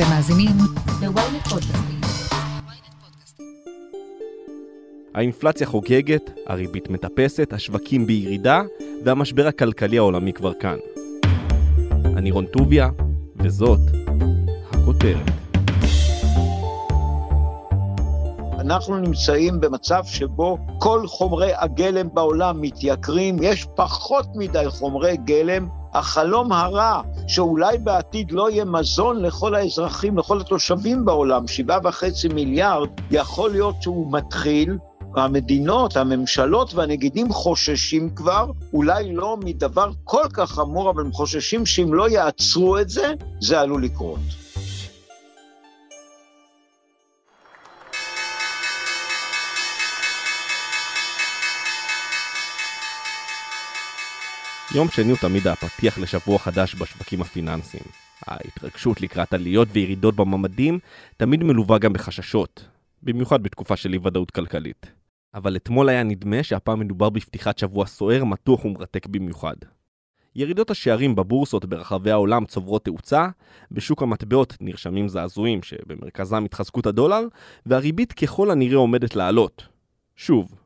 אתם מאזינים ל-ynet פודקאסטים. האינפלציה חוגגת, הריבית מטפסת, השווקים בירידה, והמשבר הכלכלי העולמי כבר כאן. אני רון טוביה, וזאת הכותרת. אנחנו נמצאים במצב שבו כל חומרי הגלם בעולם מתייקרים, יש פחות מדי חומרי גלם. החלום הרע שאולי בעתיד לא יהיה מזון לכל האזרחים, לכל התושבים בעולם, שבעה וחצי מיליארד, יכול להיות שהוא מתחיל. המדינות, הממשלות והנגידים חוששים כבר, אולי לא מדבר כל כך חמור, אבל הם חוששים שאם לא יעצרו את זה, זה עלול לקרות. יום שני הוא תמיד הפתיח לשבוע חדש בשווקים הפיננסיים. ההתרגשות לקראת עליות וירידות בממדים תמיד מלווה גם בחששות, במיוחד בתקופה של אי ודאות כלכלית. אבל אתמול היה נדמה שהפעם מדובר בפתיחת שבוע סוער, מתוח ומרתק במיוחד. ירידות השערים בבורסות ברחבי העולם צוברות תאוצה, בשוק המטבעות נרשמים זעזועים שבמרכזם התחזקות הדולר, והריבית ככל הנראה עומדת לעלות. שוב.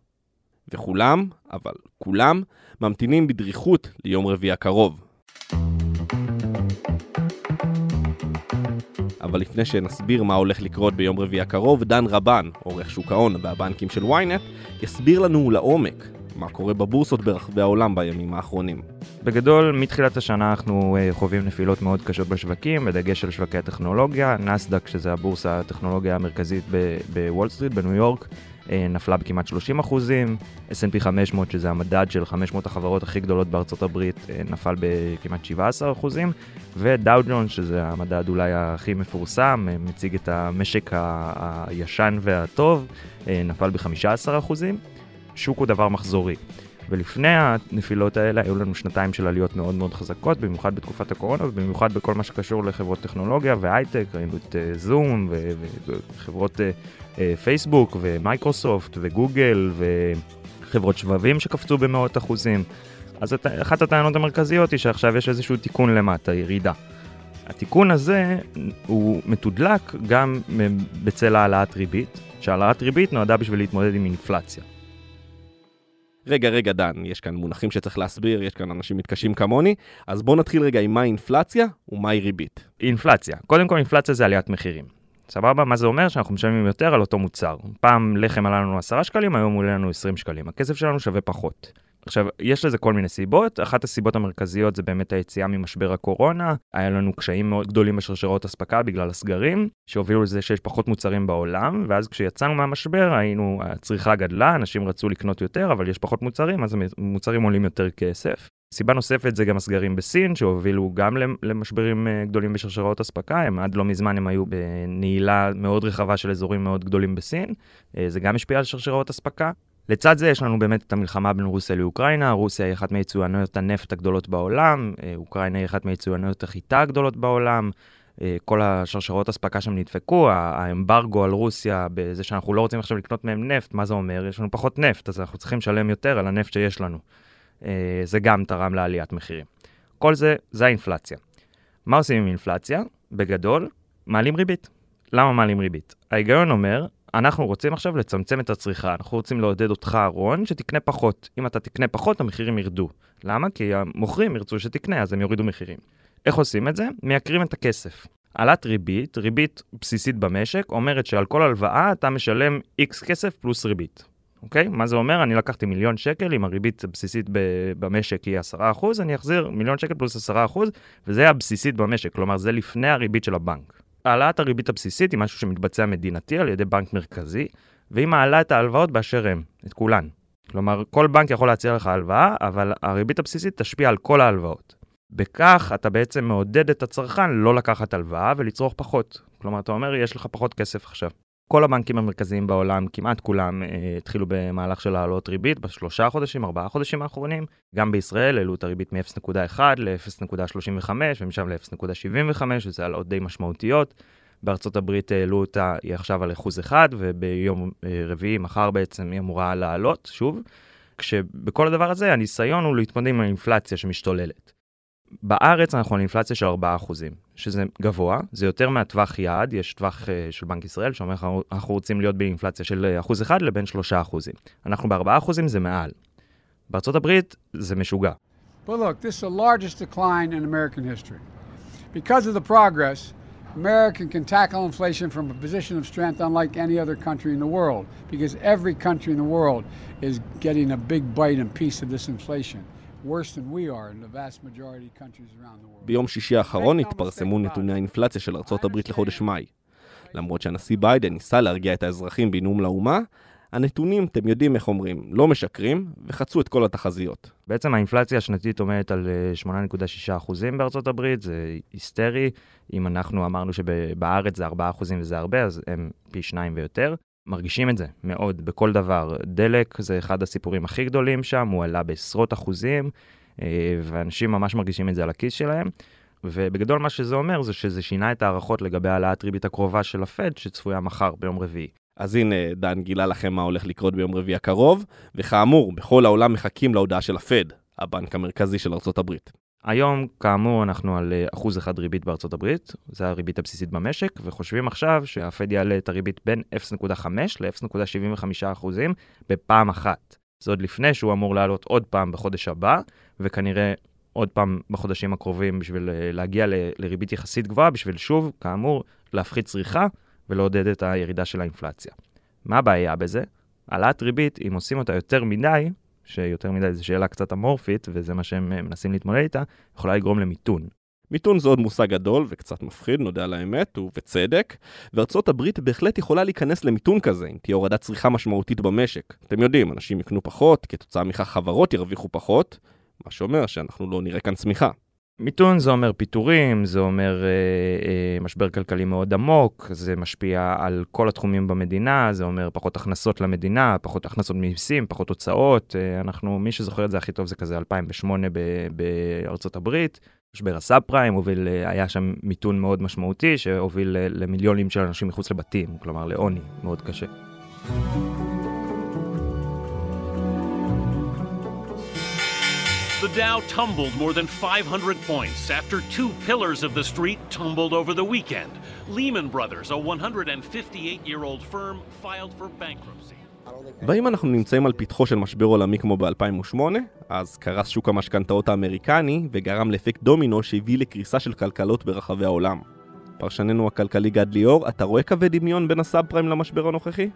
וכולם, אבל כולם, ממתינים בדריכות ליום רביעי הקרוב. אבל לפני שנסביר מה הולך לקרות ביום רביעי הקרוב, דן רבן, עורך שוק ההון והבנקים של ynet, יסביר לנו לעומק מה קורה בבורסות ברחבי העולם בימים האחרונים. בגדול, מתחילת השנה אנחנו אה, חווים נפילות מאוד קשות בשווקים, בדגש על שווקי הטכנולוגיה. נסדק, שזה הבורסה הטכנולוגיה המרכזית בוול סטריט, בניו יורק, נפלה בכמעט 30 אחוזים, S&P 500 שזה המדד של 500 החברות הכי גדולות בארצות הברית אה, נפל בכמעט 17 אחוזים, ודאו ג'ון שזה המדד אולי הכי מפורסם, אה, מציג את המשק הישן והטוב, נפל ב-15 אחוזים. שוק הוא דבר מחזורי. ולפני הנפילות האלה היו לנו שנתיים של עליות מאוד מאוד חזקות, במיוחד בתקופת הקורונה ובמיוחד בכל מה שקשור לחברות טכנולוגיה והייטק, ראינו את זום וחברות פייסבוק ומייקרוסופט וגוגל וחברות שבבים שקפצו במאות אחוזים. אז אחת הטענות המרכזיות היא שעכשיו יש איזשהו תיקון למטה, ירידה. התיקון הזה הוא מתודלק גם בצל העלאת ריבית, שהעלאת ריבית נועדה בשביל להתמודד עם אינפלציה. רגע, רגע, דן, יש כאן מונחים שצריך להסביר, יש כאן אנשים מתקשים כמוני, אז בואו נתחיל רגע עם מהי אינפלציה ומהי ריבית. אינפלציה. קודם כל, אינפלציה זה עליית מחירים. סבבה? מה זה אומר? שאנחנו משלמים יותר על אותו מוצר. פעם לחם עלה לנו 10 שקלים, היום עולה לנו 20 שקלים. הכסף שלנו שווה פחות. עכשיו, יש לזה כל מיני סיבות. אחת הסיבות המרכזיות זה באמת היציאה ממשבר הקורונה. היה לנו קשיים מאוד גדולים בשרשרות אספקה בגלל הסגרים, שהובילו לזה שיש פחות מוצרים בעולם, ואז כשיצאנו מהמשבר, היינו, הצריכה גדלה, אנשים רצו לקנות יותר, אבל יש פחות מוצרים, אז המוצרים עולים יותר כסף. סיבה נוספת זה גם הסגרים בסין, שהובילו גם למשברים אה, גדולים בשרשרות אספקה, הם עד לא מזמן הם היו בנעילה מאוד רחבה של אזורים מאוד גדולים בסין, אה, זה גם השפיע על שרשרות אספקה. לצד זה יש לנו באמת את המלחמה בין רוסיה לאוקראינה, רוסיה היא אחת מיצואניות הנפט הגדולות בעולם, אה, אוקראינה היא אחת מיצואניות החיטה הגדולות בעולם, כל השרשרות אספקה שם נדפקו, האמברגו על רוסיה, בזה שאנחנו לא רוצים עכשיו לקנות מהם נפט, מה זה אומר? יש לנו פחות נפט, אז אנחנו צריכים לשלם יותר על הנפט שיש לנו. אה, זה גם תרם לעליית מחירים. כל זה, זה האינפלציה. מה עושים עם אינפלציה? בגדול, מעלים ריבית. למה מעלים ריבית? ההיגיון אומר, אנחנו רוצים עכשיו לצמצם את הצריכה, אנחנו רוצים לעודד אותך, רון, שתקנה פחות. אם אתה תקנה פחות, המחירים ירדו. למה? כי המוכרים ירצו שתקנה, אז הם יורידו מחירים. איך עושים את זה? מייקרים את הכסף. העלאת ריבית, ריבית בסיסית במשק, אומרת שעל כל הלוואה אתה משלם X כסף פלוס ריבית. אוקיי? מה זה אומר? אני לקחתי מיליון שקל, אם הריבית הבסיסית במשק היא 10%, אני אחזיר מיליון שקל פלוס 10%, וזה הבסיסית במשק, כלומר זה לפני הריבית של הבנק. העלאת הריבית הבסיסית היא משהו שמתבצע מדינתי על ידי בנק מרכזי, והיא מעלה את ההלוואות באשר הם, את כולן. כלומר, כל בנק יכול להציע לך הלוואה, אבל הריבית הבסיסית תשפיע על כל ההלוואות. בכך אתה בעצם מעודד את הצרכן לא לקחת הלוואה ולצרוך פחות. כלומר, אתה אומר, יש לך פחות כסף עכשיו. כל הבנקים המרכזיים בעולם, כמעט כולם, אה, התחילו במהלך של העלות ריבית בשלושה חודשים, ארבעה חודשים האחרונים. גם בישראל העלו את הריבית מ-0.1 ל-0.35 ומשם ל-0.75, וזה העלאות די משמעותיות. בארצות הברית העלו אותה, היא עכשיו על אחוז אחד, וביום אה, רביעי, מחר בעצם, היא אמורה לעלות שוב. כשבכל הדבר הזה הניסיון הוא להתמודד עם האינפלציה שמשתוללת. בארץ אנחנו על אינפלציה של 4%, שזה גבוה, זה יותר מהטווח יעד, יש טווח uh, של בנק ישראל שאומר אנחנו רוצים להיות באינפלציה של 1% לבין 3%. אנחנו ב-4% זה מעל. בארצות הברית זה משוגע. But look, this is the largest decline in American history. Because of the progress, America can tackle inflation from a position of strength unlike any other country in the world, because every country in the world is getting a big bite and piece of this inflation. ביום שישי האחרון התפרסמו נתוני האינפלציה של ארצות הברית לחודש מאי. למרות שהנשיא ביידן ניסה להרגיע את האזרחים בנאום לאומה, הנתונים, אתם יודעים איך אומרים, לא משקרים, וחצו את כל התחזיות. בעצם האינפלציה השנתית עומדת על 8.6% אה, בארצות הברית, זה היסטרי. אם אנחנו אמרנו שבארץ זה 4% וזה הרבה, אז הם פי שניים ויותר. מרגישים את זה מאוד בכל דבר. דלק זה אחד הסיפורים הכי גדולים שם, הוא עלה בעשרות אחוזים, אה, ואנשים ממש מרגישים את זה על הכיס שלהם. ובגדול מה שזה אומר זה שזה שינה את ההערכות לגבי העלאת ריבית הקרובה של הפד שצפויה מחר ביום רביעי. אז הנה, דן גילה לכם מה הולך לקרות ביום רביעי הקרוב, וכאמור, בכל העולם מחכים להודעה של הפד, הבנק המרכזי של ארצות הברית. היום, כאמור, אנחנו על אה, אחוז אחד ריבית בארצות הברית, זה הריבית הבסיסית במשק, וחושבים עכשיו שהפד יעלה את הריבית בין 0.5 ל-0.75 אחוזים בפעם אחת. זה עוד לפני שהוא אמור לעלות עוד פעם בחודש הבא, וכנראה עוד פעם בחודשים הקרובים בשביל אה, להגיע ל- לריבית יחסית גבוהה, בשביל שוב, כאמור, להפחית צריכה ולעודד את הירידה של האינפלציה. מה הבעיה בזה? העלאת ריבית, אם עושים אותה יותר מדי, שיותר מדי זו שאלה קצת אמורפית, וזה מה שהם אה, מנסים להתמודד איתה, יכולה לגרום למיתון. מיתון זה עוד מושג גדול וקצת מפחיד, נודה על האמת, ובצדק, וארצות הברית בהחלט יכולה להיכנס למיתון כזה, אם תהיה הורדת צריכה משמעותית במשק. אתם יודעים, אנשים יקנו פחות, כתוצאה מכך חברות ירוויחו פחות, מה שאומר שאנחנו לא נראה כאן צמיחה. מיתון זה אומר פיטורים, זה אומר אה, אה, משבר כלכלי מאוד עמוק, זה משפיע על כל התחומים במדינה, זה אומר פחות הכנסות למדינה, פחות הכנסות ממיסים, פחות הוצאות. אה, אנחנו, מי שזוכר את זה הכי טוב זה כזה 2008 ב, בארצות הברית. משבר הסאב פריים הוביל, אה, היה שם מיתון מאוד משמעותי שהוביל אה, למיליונים של אנשים מחוץ לבתים, כלומר לעוני מאוד קשה. The Dow tumbled more than 500 points after two pillars of the street tumbled over the weekend. Lehman Brothers, a 158-year-old firm, filed for bankruptcy. ואם אנחנו נמצאים על פתחו של משבר עולמי כמו ב-2008, אז קרס שוק המשכנתאות האמריקני וגרם לאפקט דומינו שהביא לקריסה של כלכלות ברחבי העולם. פרשננו הכלכלי גד ליאור, אתה רואה קווי דמיון בין הסאב פריים למשבר הנוכחי?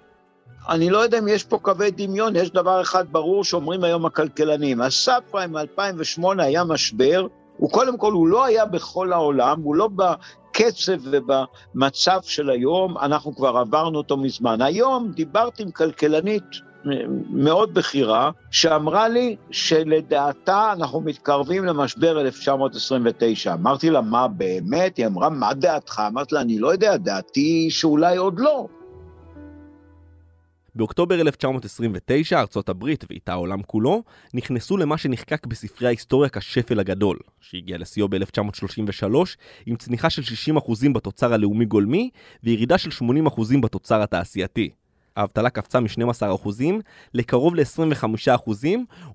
אני לא יודע אם יש פה קווי דמיון, יש דבר אחד ברור שאומרים היום הכלכלנים. הסאב פריים מ-2008 היה משבר, הוא קודם כל, הוא לא היה בכל העולם, הוא לא בקצב ובמצב של היום, אנחנו כבר עברנו אותו מזמן. היום דיברתי עם כלכלנית מאוד בכירה, שאמרה לי שלדעתה אנחנו מתקרבים למשבר 1929. אמרתי לה, מה באמת? היא אמרה, מה דעתך? אמרתי לה, אני לא יודע, דעתי שאולי עוד לא. באוקטובר 1929 ארצות הברית ואיתה העולם כולו נכנסו למה שנחקק בספרי ההיסטוריה כשפל הגדול, שהגיע לשיאו ב-1933 עם צניחה של 60% בתוצר הלאומי גולמי וירידה של 80% בתוצר התעשייתי. האבטלה קפצה מ-12% לקרוב ל-25%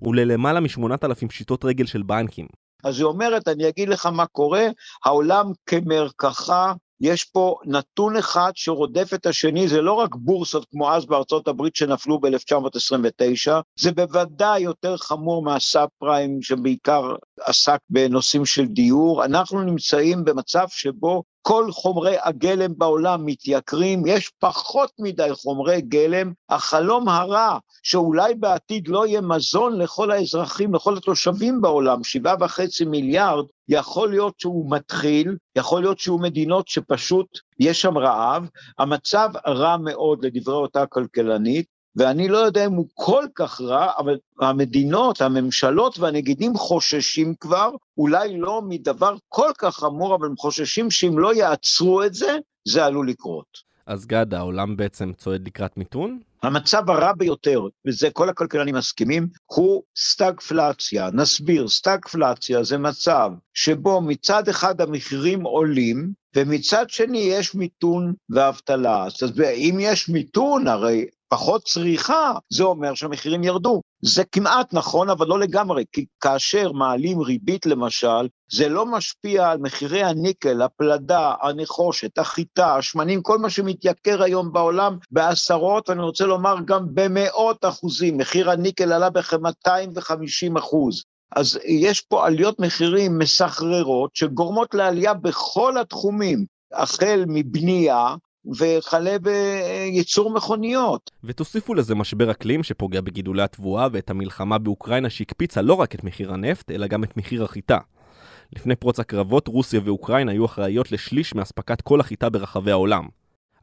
וללמעלה מ-8,000 פשיטות רגל של בנקים. אז היא אומרת, אני אגיד לך מה קורה, העולם כמרקחה יש פה נתון אחד שרודף את השני, זה לא רק בורסות כמו אז בארצות הברית שנפלו ב-1929, זה בוודאי יותר חמור מהסאב פריים שבעיקר עסק בנושאים של דיור. אנחנו נמצאים במצב שבו כל חומרי הגלם בעולם מתייקרים, יש פחות מדי חומרי גלם, החלום הרע שאולי בעתיד לא יהיה מזון לכל האזרחים, לכל התושבים בעולם, שבעה וחצי מיליארד, יכול להיות שהוא מתחיל, יכול להיות שיהיו מדינות שפשוט יש שם רעב, המצב רע מאוד לדברי אותה כלכלנית, ואני לא יודע אם הוא כל כך רע, אבל המדינות, הממשלות והנגידים חוששים כבר, אולי לא מדבר כל כך חמור, אבל הם חוששים שאם לא יעצרו את זה, זה עלול לקרות. אז גד, העולם בעצם צועד לקראת מיתון? המצב הרע ביותר, וזה כל הכלכלנים מסכימים, הוא סטגפלציה. נסביר, סטגפלציה זה מצב שבו מצד אחד המחירים עולים, ומצד שני יש מיתון ואבטלה. אז אם יש מיתון, הרי פחות צריכה, זה אומר שהמחירים ירדו. זה כמעט נכון, אבל לא לגמרי, כי כאשר מעלים ריבית למשל, זה לא משפיע על מחירי הניקל, הפלדה, הנחושת, החיטה, השמנים, כל מה שמתייקר היום בעולם בעשרות, ואני רוצה לומר גם במאות אחוזים. מחיר הניקל עלה בכ-250 אחוז. אז יש פה עליות מחירים מסחררות שגורמות לעלייה בכל התחומים, החל מבנייה, וכלה בייצור מכוניות. ותוסיפו לזה משבר אקלים שפוגע בגידולי התבואה ואת המלחמה באוקראינה שהקפיצה לא רק את מחיר הנפט, אלא גם את מחיר החיטה. לפני פרוץ הקרבות, רוסיה ואוקראינה היו אחראיות לשליש מאספקת כל החיטה ברחבי העולם.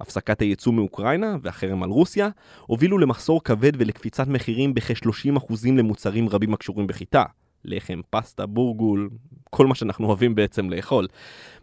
הפסקת הייצוא מאוקראינה והחרם על רוסיה הובילו למחסור כבד ולקפיצת מחירים בכ-30% למוצרים רבים הקשורים בחיטה. לחם, פסטה, בורגול, כל מה שאנחנו אוהבים בעצם לאכול.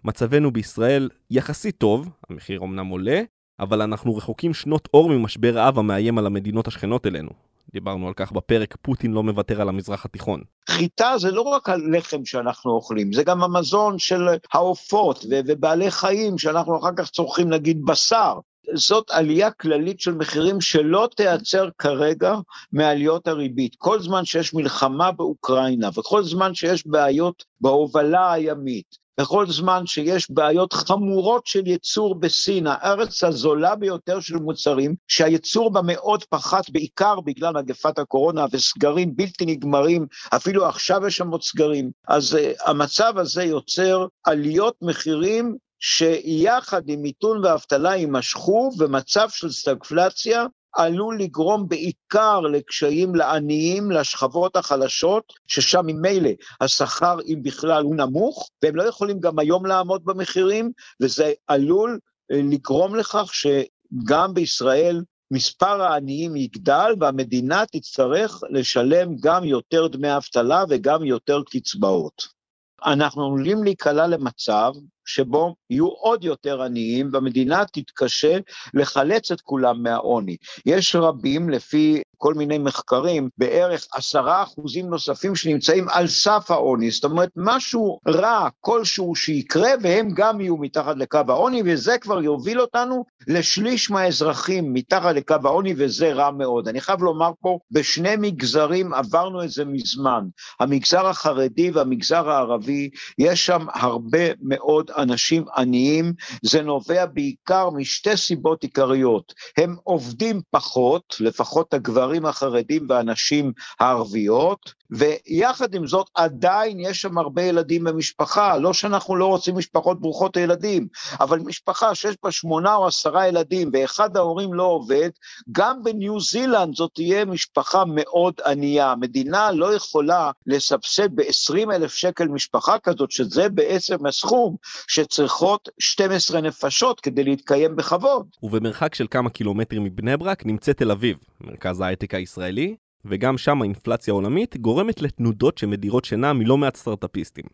מצבנו בישראל יחסית טוב, המחיר אמנם עולה, אבל אנחנו רחוקים שנות אור ממשבר האב המאיים על המדינות השכנות אלינו. דיברנו על כך בפרק, פוטין לא מוותר על המזרח התיכון. חיטה זה לא רק הלחם שאנחנו אוכלים, זה גם המזון של העופות ובעלי חיים, שאנחנו אחר כך צורכים נגיד בשר. זאת עלייה כללית של מחירים שלא תיעצר כרגע מעליות הריבית. כל זמן שיש מלחמה באוקראינה וכל זמן שיש בעיות בהובלה הימית, בכל זמן שיש בעיות חמורות של ייצור בסין, הארץ הזולה ביותר של מוצרים, שהייצור בה מאוד פחת, בעיקר בגלל מגפת הקורונה וסגרים בלתי נגמרים, אפילו עכשיו יש שם עוד סגרים. אז uh, המצב הזה יוצר עליות מחירים שיחד עם מיתון ואבטלה יימשכו, ומצב של סטגפלציה עלול לגרום בעיקר לקשיים לעניים, לשכבות החלשות, ששם ממילא השכר, אם בכלל, הוא נמוך, והם לא יכולים גם היום לעמוד במחירים, וזה עלול אה, לגרום לכך שגם בישראל מספר העניים יגדל והמדינה תצטרך לשלם גם יותר דמי אבטלה וגם יותר קצבאות. אנחנו עלולים להיקלע למצב שבו יהיו עוד יותר עניים והמדינה תתקשה לחלץ את כולם מהעוני. יש רבים, לפי כל מיני מחקרים, בערך עשרה אחוזים נוספים שנמצאים על סף העוני, זאת אומרת משהו רע כלשהו שיקרה והם גם יהיו מתחת לקו העוני וזה כבר יוביל אותנו לשליש מהאזרחים מתחת לקו העוני וזה רע מאוד. אני חייב לומר פה, בשני מגזרים עברנו את זה מזמן, המגזר החרדי והמגזר הערבי, יש שם הרבה מאוד אנשים עניים, זה נובע בעיקר משתי סיבות עיקריות, הם עובדים פחות, לפחות הגברים החרדים והנשים הערביות, ויחד עם זאת עדיין יש שם הרבה ילדים במשפחה, לא שאנחנו לא רוצים משפחות ברוכות הילדים, אבל משפחה שיש בה שמונה או עשרה ילדים ואחד ההורים לא עובד, גם בניו זילנד זאת תהיה משפחה מאוד ענייה. המדינה לא יכולה לסבסד ב-20 אלף שקל משפחה כזאת, שזה בעצם הסכום שצריכות 12 נפשות כדי להתקיים בכבוד. ובמרחק של כמה קילומטרים מבני ברק נמצאת תל אביב, מרכז ההייטק הישראלי, וגם שם האינפלציה העולמית גורמת לתנודות שמדירות שינה מלא מעט סטארט-אפיסטים.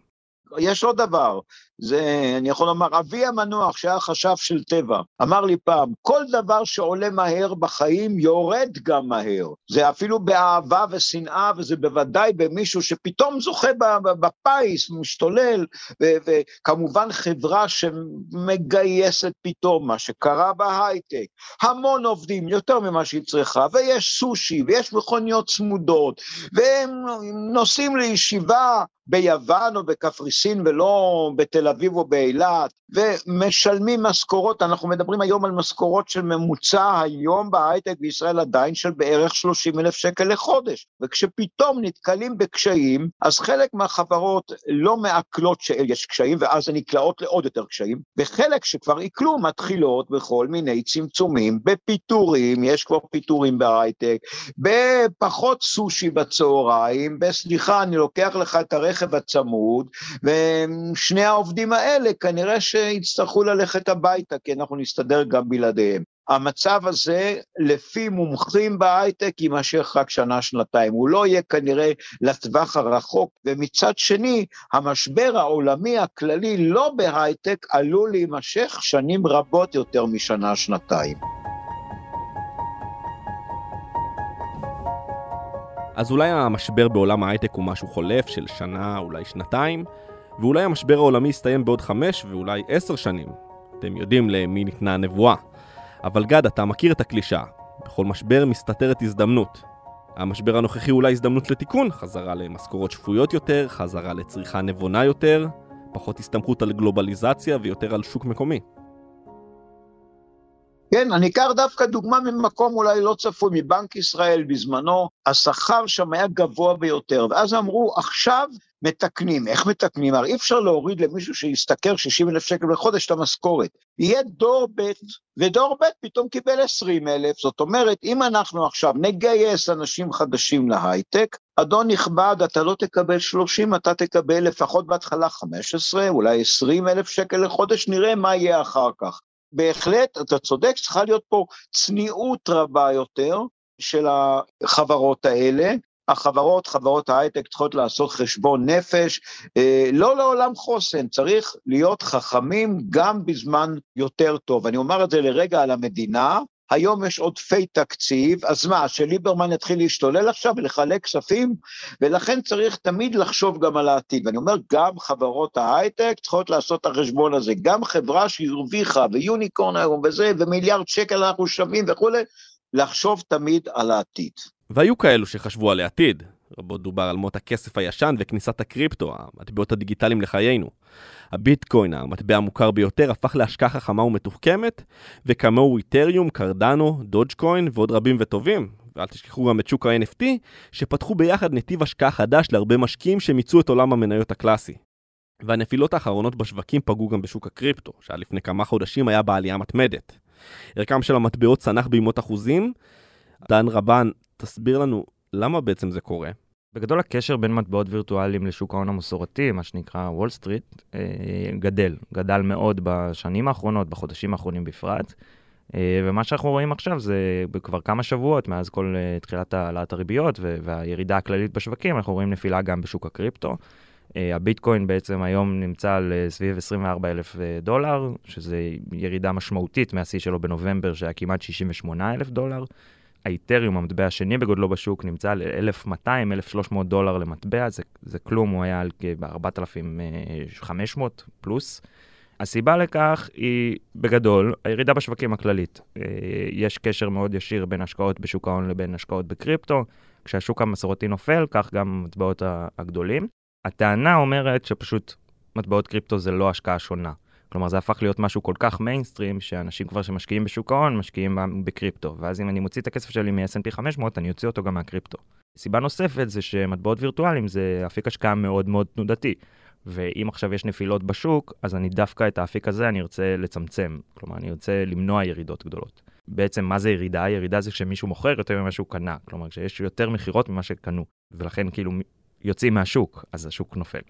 יש עוד דבר, זה, אני יכול לומר, אבי המנוח, שהיה חשב של טבע, אמר לי פעם, כל דבר שעולה מהר בחיים יורד גם מהר. זה אפילו באהבה ושנאה, וזה בוודאי במישהו שפתאום זוכה בפיס, משתולל, וכמובן חברה שמגייסת פתאום, מה שקרה בהייטק, המון עובדים, יותר ממה שהיא צריכה, ויש סושי, ויש מכוניות צמודות, והם נוסעים לישיבה ביוון או בקפריסין ולא בתל אביב או באילת, ומשלמים משכורות, אנחנו מדברים היום על משכורות של ממוצע היום בהייטק בישראל עדיין של בערך 30 אלף שקל לחודש, וכשפתאום נתקלים בקשיים, אז חלק מהחברות לא מעכלות שיש קשיים, ואז הן נקלעות לעוד יותר קשיים, וחלק שכבר עיכלו מתחילות בכל מיני צמצומים, בפיטורים, יש כבר פיטורים בהייטק, בפחות סושי בצהריים, בסליחה, אני לוקח לך את הרכב הצמוד, ושני העובדים האלה כנראה שיצטרכו ללכת הביתה, כי אנחנו נסתדר גם בלעדיהם. המצב הזה, לפי מומחים בהייטק, יימשך רק שנה-שנתיים. הוא לא יהיה כנראה לטווח הרחוק, ומצד שני, המשבר העולמי הכללי, לא בהייטק, עלול להימשך שנים רבות יותר משנה-שנתיים. אז אולי המשבר בעולם ההייטק הוא משהו חולף של שנה, אולי שנתיים, ואולי המשבר העולמי יסתיים בעוד חמש ואולי עשר שנים. אתם יודעים למי ניתנה הנבואה. אבל גד, אתה מכיר את הקלישאה. בכל משבר מסתתרת הזדמנות. המשבר הנוכחי אולי הזדמנות לתיקון, חזרה למשכורות שפויות יותר, חזרה לצריכה נבונה יותר, פחות הסתמכות על גלובליזציה ויותר על שוק מקומי. כן, אני אקח דווקא דוגמה ממקום אולי לא צפוי, מבנק ישראל בזמנו, השכר שם היה גבוה ביותר, ואז אמרו, עכשיו מתקנים. איך מתקנים? הרי אי אפשר להוריד למישהו שישתכר 60 אלף שקל בחודש את המשכורת. יהיה דור ב', ודור ב' פתאום קיבל 20 אלף, זאת אומרת, אם אנחנו עכשיו נגייס אנשים חדשים להייטק, אדון נכבד, אתה לא תקבל 30, אתה תקבל לפחות בהתחלה 15, אולי 20 אלף שקל לחודש, נראה מה יהיה אחר כך. בהחלט, אתה צודק, צריכה להיות פה צניעות רבה יותר של החברות האלה. החברות, חברות ההייטק צריכות לעשות חשבון נפש, אה, לא לעולם חוסן, צריך להיות חכמים גם בזמן יותר טוב. אני אומר את זה לרגע על המדינה, היום יש עודפי תקציב, אז מה, שליברמן יתחיל להשתולל עכשיו ולחלק כספים? ולכן צריך תמיד לחשוב גם על העתיד. ואני אומר, גם חברות ההייטק צריכות לעשות את החשבון הזה. גם חברה שהרוויחה, ויוניקורן היום וזה, ומיליארד שקל אנחנו שווים וכולי, לחשוב תמיד על העתיד. והיו כאלו שחשבו על העתיד. רבות דובר על מות הכסף הישן וכניסת הקריפטו, המטבעות הדיגיטליים לחיינו. הביטקוין, המטבע המוכר ביותר, הפך להשקעה חכמה ומתוחכמת, וכמוהו איתריום, קרדנו, דודג'קוין ועוד רבים וטובים. ואל תשכחו גם את שוק ה-NFT, שפתחו ביחד נתיב השקעה חדש להרבה משקיעים שמיצו את עולם המניות הקלאסי. והנפילות האחרונות בשווקים פגעו גם בשוק הקריפטו, שעד לפני כמה חודשים היה בעלייה מתמדת. ערכם של המטבעות צנח בימות אחוזים. דן רבן, תסביר לנו למה בעצם זה קורה. בגדול הקשר בין מטבעות וירטואליים לשוק ההון המסורתי, מה שנקרא וול סטריט, אה, גדל. גדל מאוד בשנים האחרונות, בחודשים האחרונים בפרט. אה, ומה שאנחנו רואים עכשיו זה כבר כמה שבועות מאז כל אה, תחילת העלאת הריביות והירידה הכללית בשווקים, אנחנו רואים נפילה גם בשוק הקריפטו. הביטקוין בעצם היום נמצא על סביב 24 אלף דולר, שזה ירידה משמעותית מהשיא שלו בנובמבר, שהיה כמעט 68 אלף דולר. האיתריום, המטבע השני בגודלו בשוק, נמצא על 1,200-1,300 דולר למטבע, זה, זה כלום, הוא היה על כ-4,500 פלוס. הסיבה לכך היא, בגדול, הירידה בשווקים הכללית. אה, יש קשר מאוד ישיר בין השקעות בשוק ההון לבין השקעות בקריפטו. כשהשוק המסורתי נופל, כך גם המטבעות הגדולים. הטענה אומרת שפשוט מטבעות קריפטו זה לא השקעה שונה. כלומר, זה הפך להיות משהו כל כך מיינסטרים, שאנשים כבר שמשקיעים בשוק ההון, משקיעים בקריפטו. ואז אם אני מוציא את הכסף שלי מ-S&P 500, אני אוציא אותו גם מהקריפטו. סיבה נוספת זה שמטבעות וירטואליים זה אפיק השקעה מאוד מאוד תנודתי. ואם עכשיו יש נפילות בשוק, אז אני דווקא את האפיק הזה אני ארצה לצמצם. כלומר, אני ארצה למנוע ירידות גדולות. בעצם, מה זה ירידה? ירידה זה כשמישהו מוכר יותר ממה שהוא קנה. כלומר, כשיש יותר מכירות ממה שקנו. ולכן, כאילו, יוצאים מהשוק, אז השוק נופל.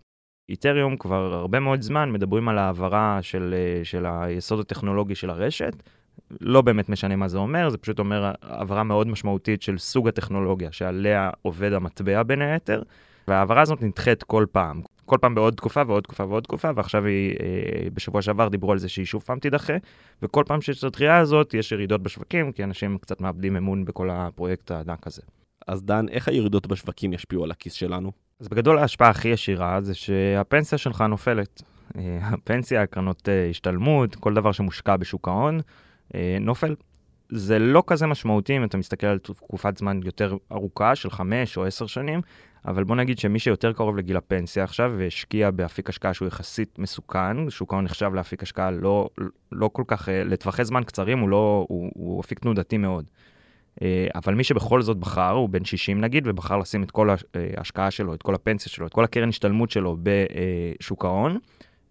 איתריום כבר הרבה מאוד זמן מדברים על העברה של, אה, של היסוד הטכנולוגי של הרשת. לא באמת משנה מה זה אומר, זה פשוט אומר העברה מאוד משמעותית של סוג הטכנולוגיה שעליה עובד המטבע בין היתר, וההעברה הזאת נדחית כל פעם. כל פעם בעוד תקופה ועוד תקופה ועוד תקופה, ועכשיו היא, אה, בשבוע שעבר דיברו על זה שהיא שוב פעם תידחה, וכל פעם שיש את הדחייה הזאת, יש ירידות בשווקים, כי אנשים קצת מאבדים אמון בכל הפרויקט הענק הזה. אז דן, איך הירידות בשווקים ישפיעו על הכיס שלנו? אז בגדול ההשפעה הכי ישירה זה שהפנסיה שלך נופלת. אה, הפנסיה, קרנות אה, השתלמות, כל דבר שמושקע בשוק ההון, אה, נופל. זה לא כזה משמעותי אם אתה מסתכל על תקופת זמן יותר ארוכה של חמש או עשר שנים, אבל בוא נגיד שמי שיותר קרוב לגיל הפנסיה עכשיו והשקיע באפיק השקעה שהוא יחסית מסוכן, שוק ההון נחשב לאפיק השקעה לא, לא כל כך, לטווחי זמן קצרים הוא, לא, הוא, הוא אפיק תנודתי מאוד. אה, אבל מי שבכל זאת בחר, הוא בן 60 נגיד, ובחר לשים את כל ההשקעה שלו, את כל הפנסיה שלו, את כל הקרן השתלמות שלו בשוק ההון,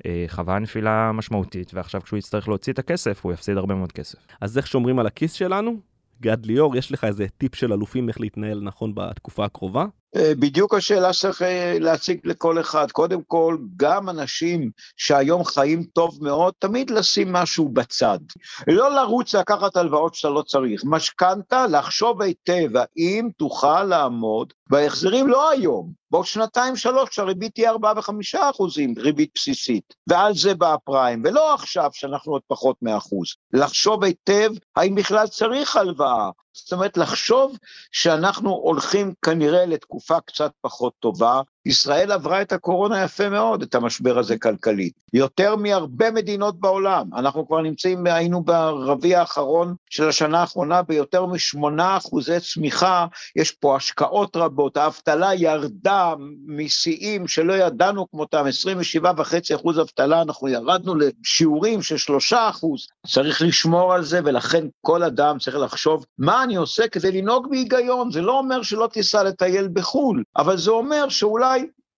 אה, חווה נפילה משמעותית, ועכשיו כשהוא יצטרך להוציא את הכסף, הוא יפסיד הרבה מאוד כסף. אז איך שומרים על הכיס שלנו? גד ליאור, יש לך איזה טיפ של אלופים איך להתנהל נכון בתקופה הקרובה? אה, בדיוק השאלה שצריך אה, להציג לכל אחד. קודם כל, גם אנשים שהיום חיים טוב מאוד, תמיד לשים משהו בצד. לא לרוץ לקחת הלוואות שאתה לא צריך. משכנתה, לחשוב היטב האם תוכל לעמוד בהחזרים לא היום, בעוד שנתיים שלוש כשהריבית תהיה ארבעה וחמישה אחוזים, ריבית בסיסית, ועל זה בא הפריים, ולא עכשיו שאנחנו עוד פחות מאחוז. לחשוב היטב האם בכלל צריך הלוואה, זאת אומרת, לחשוב שאנחנו הולכים כנראה לתקופה קצת פחות טובה, ישראל עברה את הקורונה יפה מאוד, את המשבר הזה כלכלית. יותר מהרבה מדינות בעולם. אנחנו כבר נמצאים, היינו ברביע האחרון של השנה האחרונה ביותר משמונה אחוזי צמיחה, יש פה השקעות רבות, האבטלה ירדה משיאים שלא ידענו כמותם, 27.5 אחוז אבטלה, אנחנו ירדנו לשיעורים של שלושה אחוז. צריך לשמור על זה, ולכן כל אדם צריך לחשוב מה אני עושה כדי לנהוג בהיגיון. זה לא אומר שלא תיסע לטייל בחו"ל, אבל זה אומר שאולי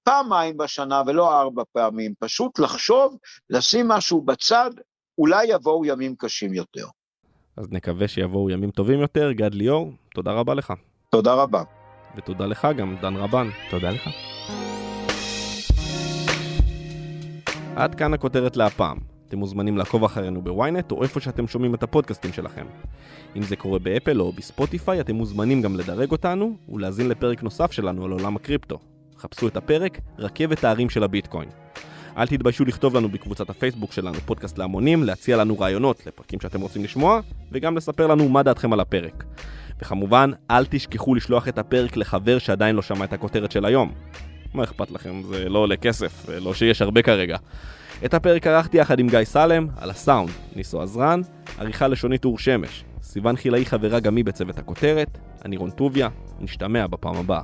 פעמיים בשנה ולא ארבע פעמים, פשוט לחשוב, לשים משהו בצד, אולי יבואו ימים קשים יותר. אז נקווה שיבואו ימים טובים יותר. גד ליאור, תודה רבה לך. תודה רבה. ותודה לך גם, דן רבן. תודה לך. עד כאן הכותרת להפעם. אתם מוזמנים לעקוב אחרינו בוויינט או איפה שאתם שומעים את הפודקאסטים שלכם. אם זה קורה באפל או בספוטיפיי, אתם מוזמנים גם לדרג אותנו ולהאזין לפרק נוסף שלנו על עולם הקריפטו. חפשו את הפרק רכבת ההרים של הביטקוין. אל תתביישו לכתוב לנו בקבוצת הפייסבוק שלנו פודקאסט להמונים, להציע לנו רעיונות לפרקים שאתם רוצים לשמוע, וגם לספר לנו מה דעתכם על הפרק. וכמובן, אל תשכחו לשלוח את הפרק לחבר שעדיין לא שמע את הכותרת של היום. מה אכפת לכם? זה לא עולה כסף, לא שיש הרבה כרגע. את הפרק ערכתי יחד עם גיא סלם, על הסאונד, ניסו עזרן, עריכה לשונית אור שמש, סיון חילאי חברה גם היא בצוות הכותרת, אני רון טוביה, נשתמע בפעם הבאה.